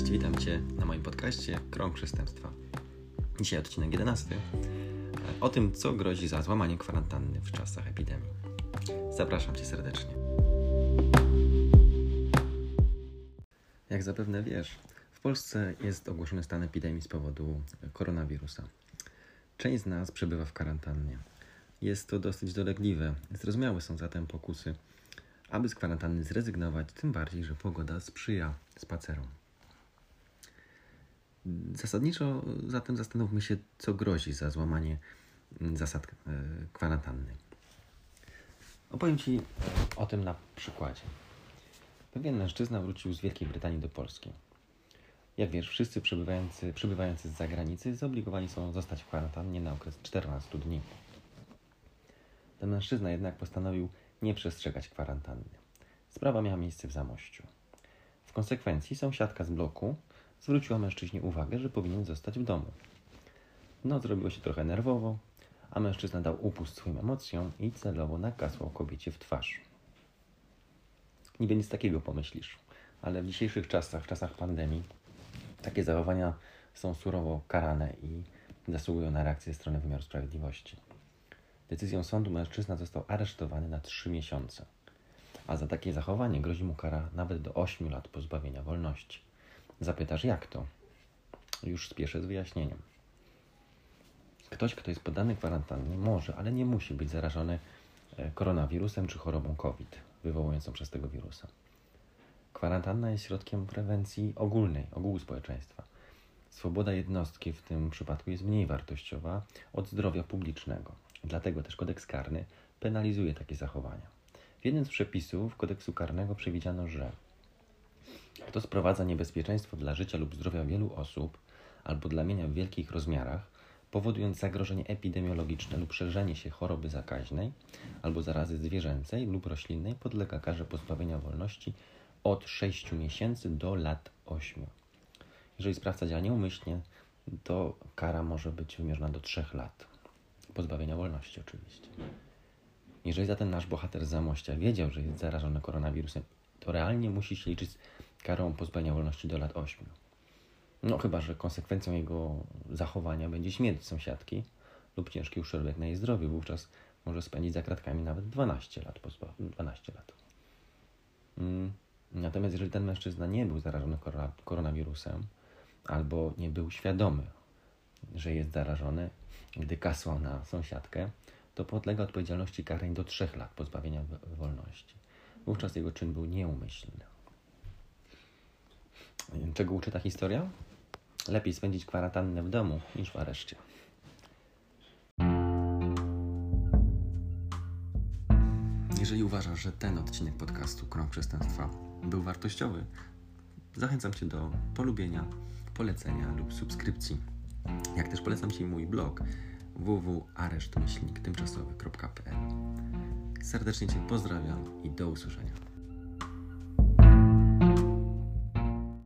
Cześć, witam Cię na moim podcaście Krąg Przestępstwa. Dzisiaj odcinek 11 o tym, co grozi za złamanie kwarantanny w czasach epidemii. Zapraszam Cię serdecznie. Jak zapewne wiesz, w Polsce jest ogłoszony stan epidemii z powodu koronawirusa. Część z nas przebywa w kwarantannie. Jest to dosyć dolegliwe. Zrozumiałe są zatem pokusy, aby z kwarantanny zrezygnować, tym bardziej, że pogoda sprzyja spacerom. Zasadniczo zatem zastanówmy się, co grozi za złamanie mm, zasad e, kwarantanny. Opowiem Ci e, o tym na przykładzie. Pewien mężczyzna wrócił z Wielkiej Brytanii do Polski. Jak wiesz, wszyscy przybywający, z zagranicy zobligowani są zostać w kwarantannie na okres 14 dni. Ten mężczyzna jednak postanowił nie przestrzegać kwarantanny. Sprawa miała miejsce w Zamościu. W konsekwencji sąsiadka z bloku zwróciła mężczyźnie uwagę, że powinien zostać w domu. No, zrobiło się trochę nerwowo, a mężczyzna dał upust swoim emocjom i celowo nakasłał kobiecie w twarz. Niby nic takiego pomyślisz, ale w dzisiejszych czasach, w czasach pandemii, takie zachowania są surowo karane i zasługują na reakcję strony wymiaru sprawiedliwości. Decyzją sądu mężczyzna został aresztowany na 3 miesiące, a za takie zachowanie grozi mu kara nawet do 8 lat pozbawienia wolności. Zapytasz, jak to? Już spieszę z wyjaśnieniem. Ktoś, kto jest poddany kwarantannie, może, ale nie musi być zarażony e, koronawirusem czy chorobą COVID, wywołującą przez tego wirusa. Kwarantanna jest środkiem prewencji ogólnej, ogółu społeczeństwa. Swoboda jednostki w tym przypadku jest mniej wartościowa od zdrowia publicznego. Dlatego też kodeks karny penalizuje takie zachowania. W jednym z przepisów kodeksu karnego przewidziano, że kto sprowadza niebezpieczeństwo dla życia lub zdrowia wielu osób albo dla mienia w wielkich rozmiarach, powodując zagrożenie epidemiologiczne lub szerzenie się choroby zakaźnej albo zarazy zwierzęcej lub roślinnej, podlega karze pozbawienia wolności od 6 miesięcy do lat 8. Jeżeli sprawca działa nieumyślnie, to kara może być wymierzona do 3 lat. Pozbawienia wolności oczywiście. Jeżeli zatem nasz bohater z Zamościa wiedział, że jest zarażony koronawirusem, to realnie musi się liczyć karą pozbawienia wolności do lat 8. No chyba, że konsekwencją jego zachowania będzie śmierć sąsiadki lub ciężki uszczerbek na jej zdrowiu. Wówczas może spędzić za kratkami nawet 12 lat. 12 lat. Mm. Natomiast jeżeli ten mężczyzna nie był zarażony koronawirusem albo nie był świadomy, że jest zarażony, gdy kasłał na sąsiadkę, to podlega odpowiedzialności karnej do 3 lat pozbawienia wolności. Wówczas jego czyn był nieumyślny. Czego uczy ta historia? Lepiej spędzić kwarantannę w domu niż w areszcie. Jeżeli uważasz, że ten odcinek podcastu Krąg Przestępstwa był wartościowy, zachęcam Cię do polubienia, polecenia lub subskrypcji. Jak też polecam Ci mój blog www.areszt-tymczasowy.pl Serdecznie Cię pozdrawiam i do usłyszenia.